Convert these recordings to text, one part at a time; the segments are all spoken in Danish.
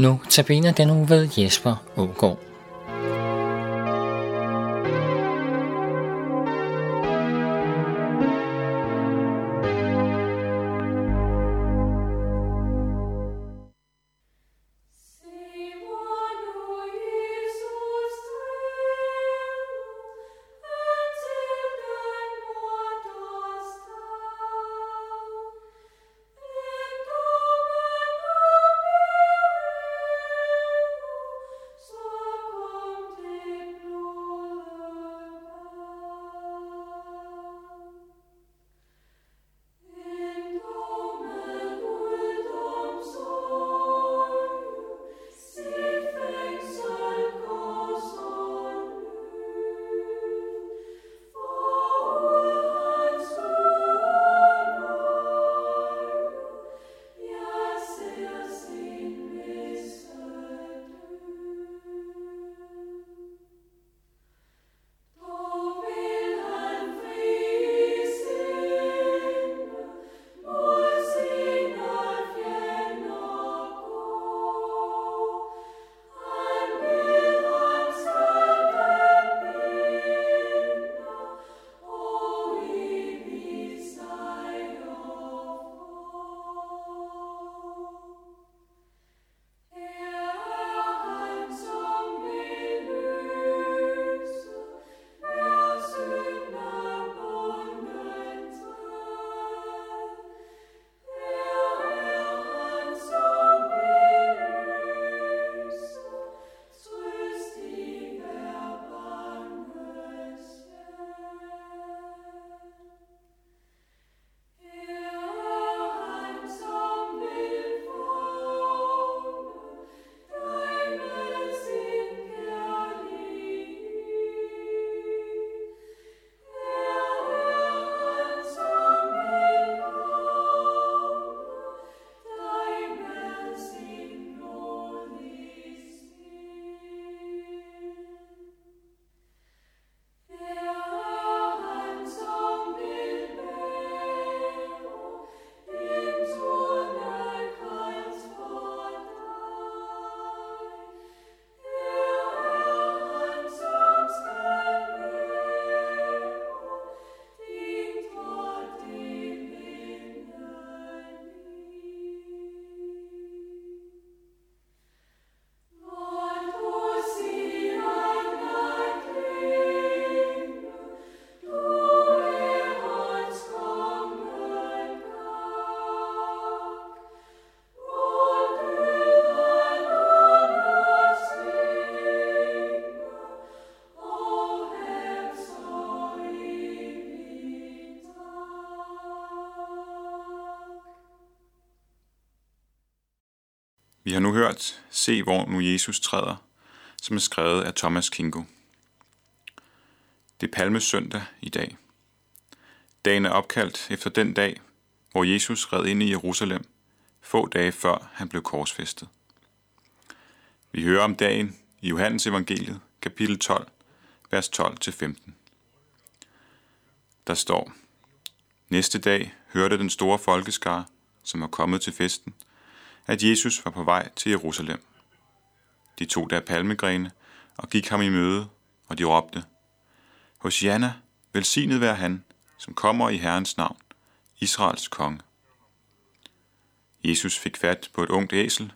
Nu tabiner den nu ved Jesper Ågaard. Vi har nu hørt Se, hvor nu Jesus træder, som er skrevet af Thomas Kingo. Det er palmesøndag i dag. Dagen er opkaldt efter den dag, hvor Jesus red ind i Jerusalem, få dage før han blev korsfæstet. Vi hører om dagen i Johannes evangeliet, kapitel 12, vers 12-15. Der står, Næste dag hørte den store folkeskare, som var kommet til festen, at Jesus var på vej til Jerusalem. De tog der palmegrene og gik ham i møde, og de råbte, Hosianna, velsignet være han, som kommer i Herrens navn, Israels konge. Jesus fik fat på et ungt æsel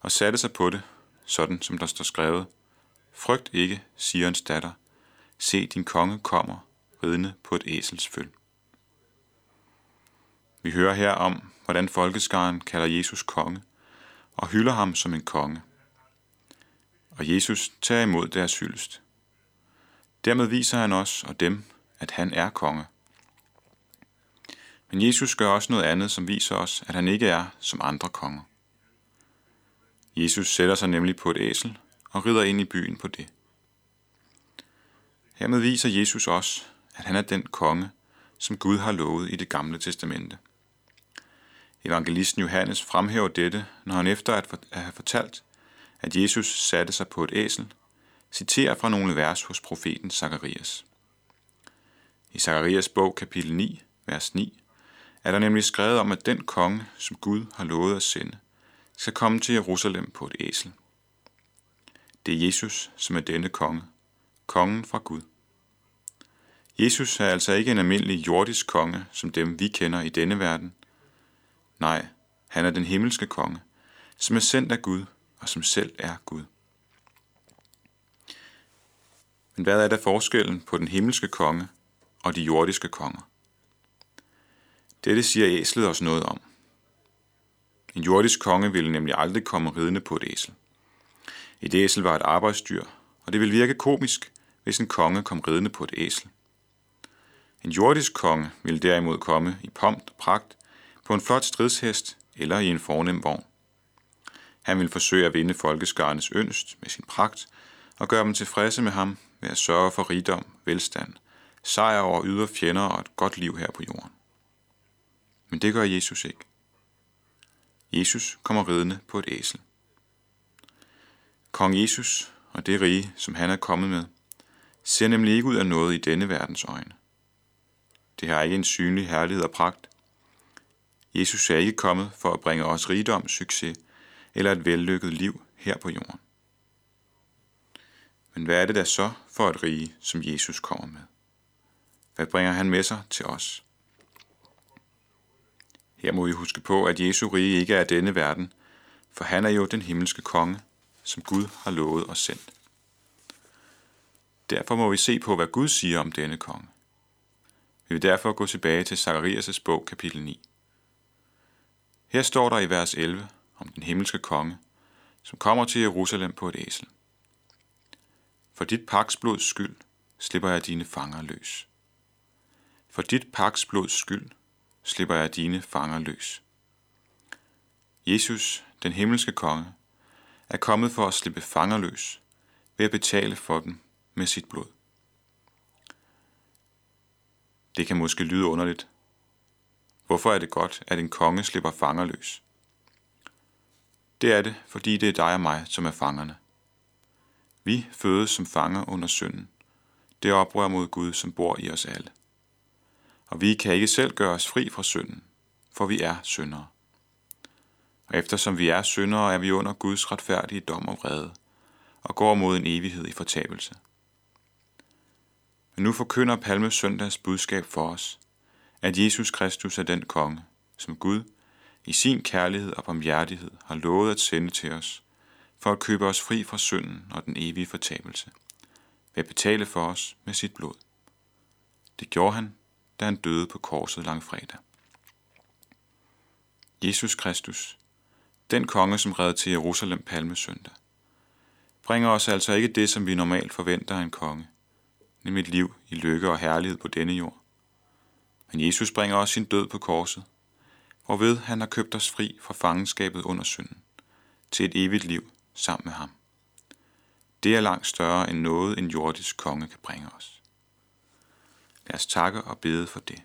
og satte sig på det, sådan som der står skrevet, Frygt ikke, Sions datter, se din konge kommer, ridende på et æsels føl. Vi hører her om, hvordan folkeskaren kalder Jesus konge og hylder ham som en konge. Og Jesus tager imod deres hyldest. Dermed viser han os og dem, at han er konge. Men Jesus gør også noget andet, som viser os, at han ikke er som andre konger. Jesus sætter sig nemlig på et æsel og rider ind i byen på det. Hermed viser Jesus os, at han er den konge, som Gud har lovet i det gamle testamente. Evangelisten Johannes fremhæver dette, når han efter at have fortalt, at Jesus satte sig på et æsel, citerer fra nogle vers hos profeten Zakarias. I Zakarias bog kapitel 9, vers 9, er der nemlig skrevet om, at den konge, som Gud har lovet at sende, skal komme til Jerusalem på et æsel. Det er Jesus, som er denne konge, kongen fra Gud. Jesus er altså ikke en almindelig jordisk konge, som dem vi kender i denne verden. Nej, han er den himmelske konge, som er sendt af Gud og som selv er Gud. Men hvad er der forskellen på den himmelske konge og de jordiske konger? Dette siger æslet os noget om. En jordisk konge ville nemlig aldrig komme ridende på et æsel. Et æsel var et arbejdsdyr, og det ville virke komisk, hvis en konge kom ridende på et æsel. En jordisk konge ville derimod komme i pomp og pragt på en flot stridshest eller i en fornem vogn. Han ville forsøge at vinde folkeskarnes ønst med sin pragt og gøre dem tilfredse med ham ved at sørge for rigdom, velstand, sejr over ydre fjender og et godt liv her på jorden. Men det gør Jesus ikke. Jesus kommer ridende på et æsel. Kong Jesus og det rige, som han er kommet med, ser nemlig ikke ud af noget i denne verdens øjne. Det har ikke en synlig herlighed og pragt. Jesus er ikke kommet for at bringe os rigdom, succes eller et vellykket liv her på jorden. Men hvad er det da så for et rige, som Jesus kommer med? Hvad bringer han med sig til os? Her må vi huske på, at Jesu rige ikke er denne verden, for han er jo den himmelske konge, som Gud har lovet og sendt. Derfor må vi se på, hvad Gud siger om denne konge. Vi vil derfor gå tilbage til Zacharias' bog kapitel 9. Her står der i vers 11 om den himmelske konge, som kommer til Jerusalem på et æsel. For dit paksblods skyld slipper jeg dine fanger løs. For dit paksblods skyld slipper jeg dine fanger løs. Jesus, den himmelske konge, er kommet for at slippe fanger løs ved at betale for dem med sit blod. Det kan måske lyde underligt. Hvorfor er det godt, at en konge slipper fanger løs? Det er det, fordi det er dig og mig, som er fangerne. Vi fødes som fanger under synden. Det oprør mod Gud, som bor i os alle. Og vi kan ikke selv gøre os fri fra synden, for vi er syndere. Og eftersom vi er syndere, er vi under Guds retfærdige dom og vrede, og går mod en evighed i fortabelse. Men nu forkynder Palme søndags budskab for os, at Jesus Kristus er den konge, som Gud i sin kærlighed og barmhjertighed har lovet at sende til os, for at købe os fri fra synden og den evige fortabelse, ved at betale for os med sit blod. Det gjorde han, da han døde på korset langfredag. Jesus Kristus, den konge, som redde til Jerusalem palmesøndag, bringer os altså ikke det, som vi normalt forventer af en konge, nemlig et liv i lykke og herlighed på denne jord. Men Jesus bringer os sin død på korset, hvorved han har købt os fri fra fangenskabet under synden, til et evigt liv sammen med ham. Det er langt større end noget, en jordisk konge kan bringe os. Lad os takke og bede for det.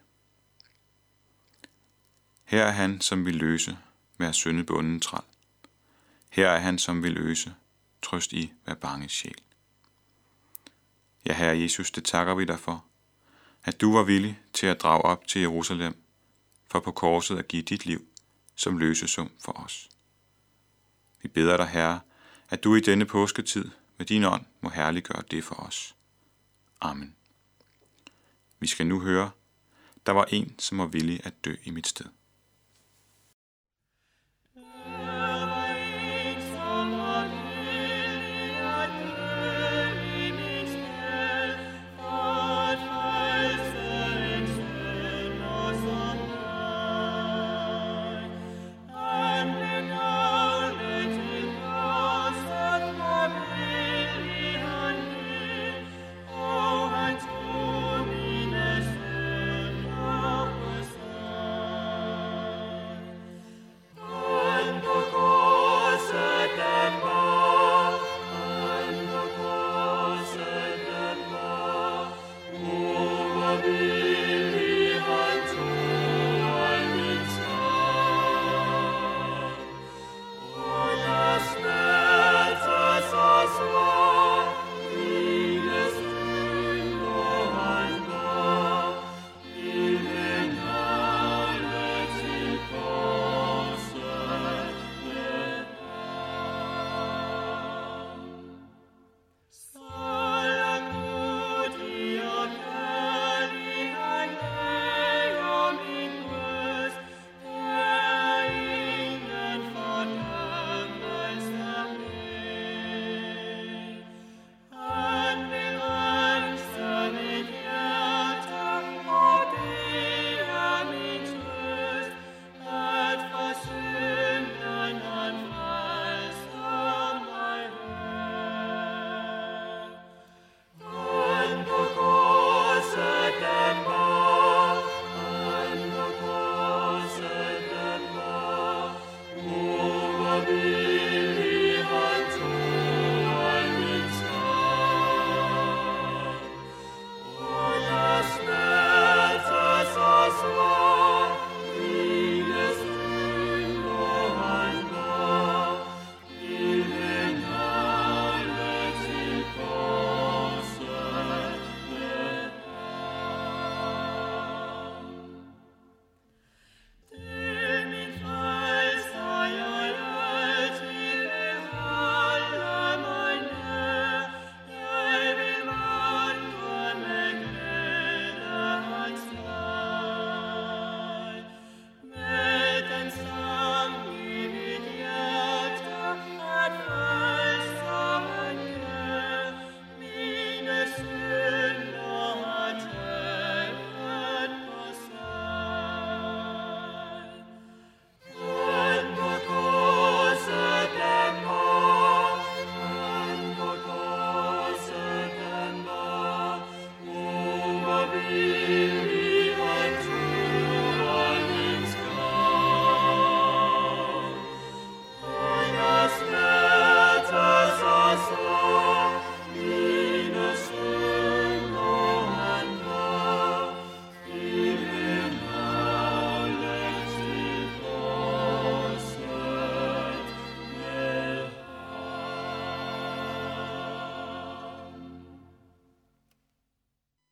Her er han, som vil løse hver syndebunden træl. Her er han, som vil løse, trøst i hver bange sjæl. Ja, Herre Jesus, det takker vi dig for, at du var villig til at drage op til Jerusalem, for på korset at give dit liv som løsesum for os. Vi beder dig, Herre, at du i denne påsketid med din ånd må herliggøre det for os. Amen. Vi skal nu høre, der var en, som var villig at dø i mit sted. I'll be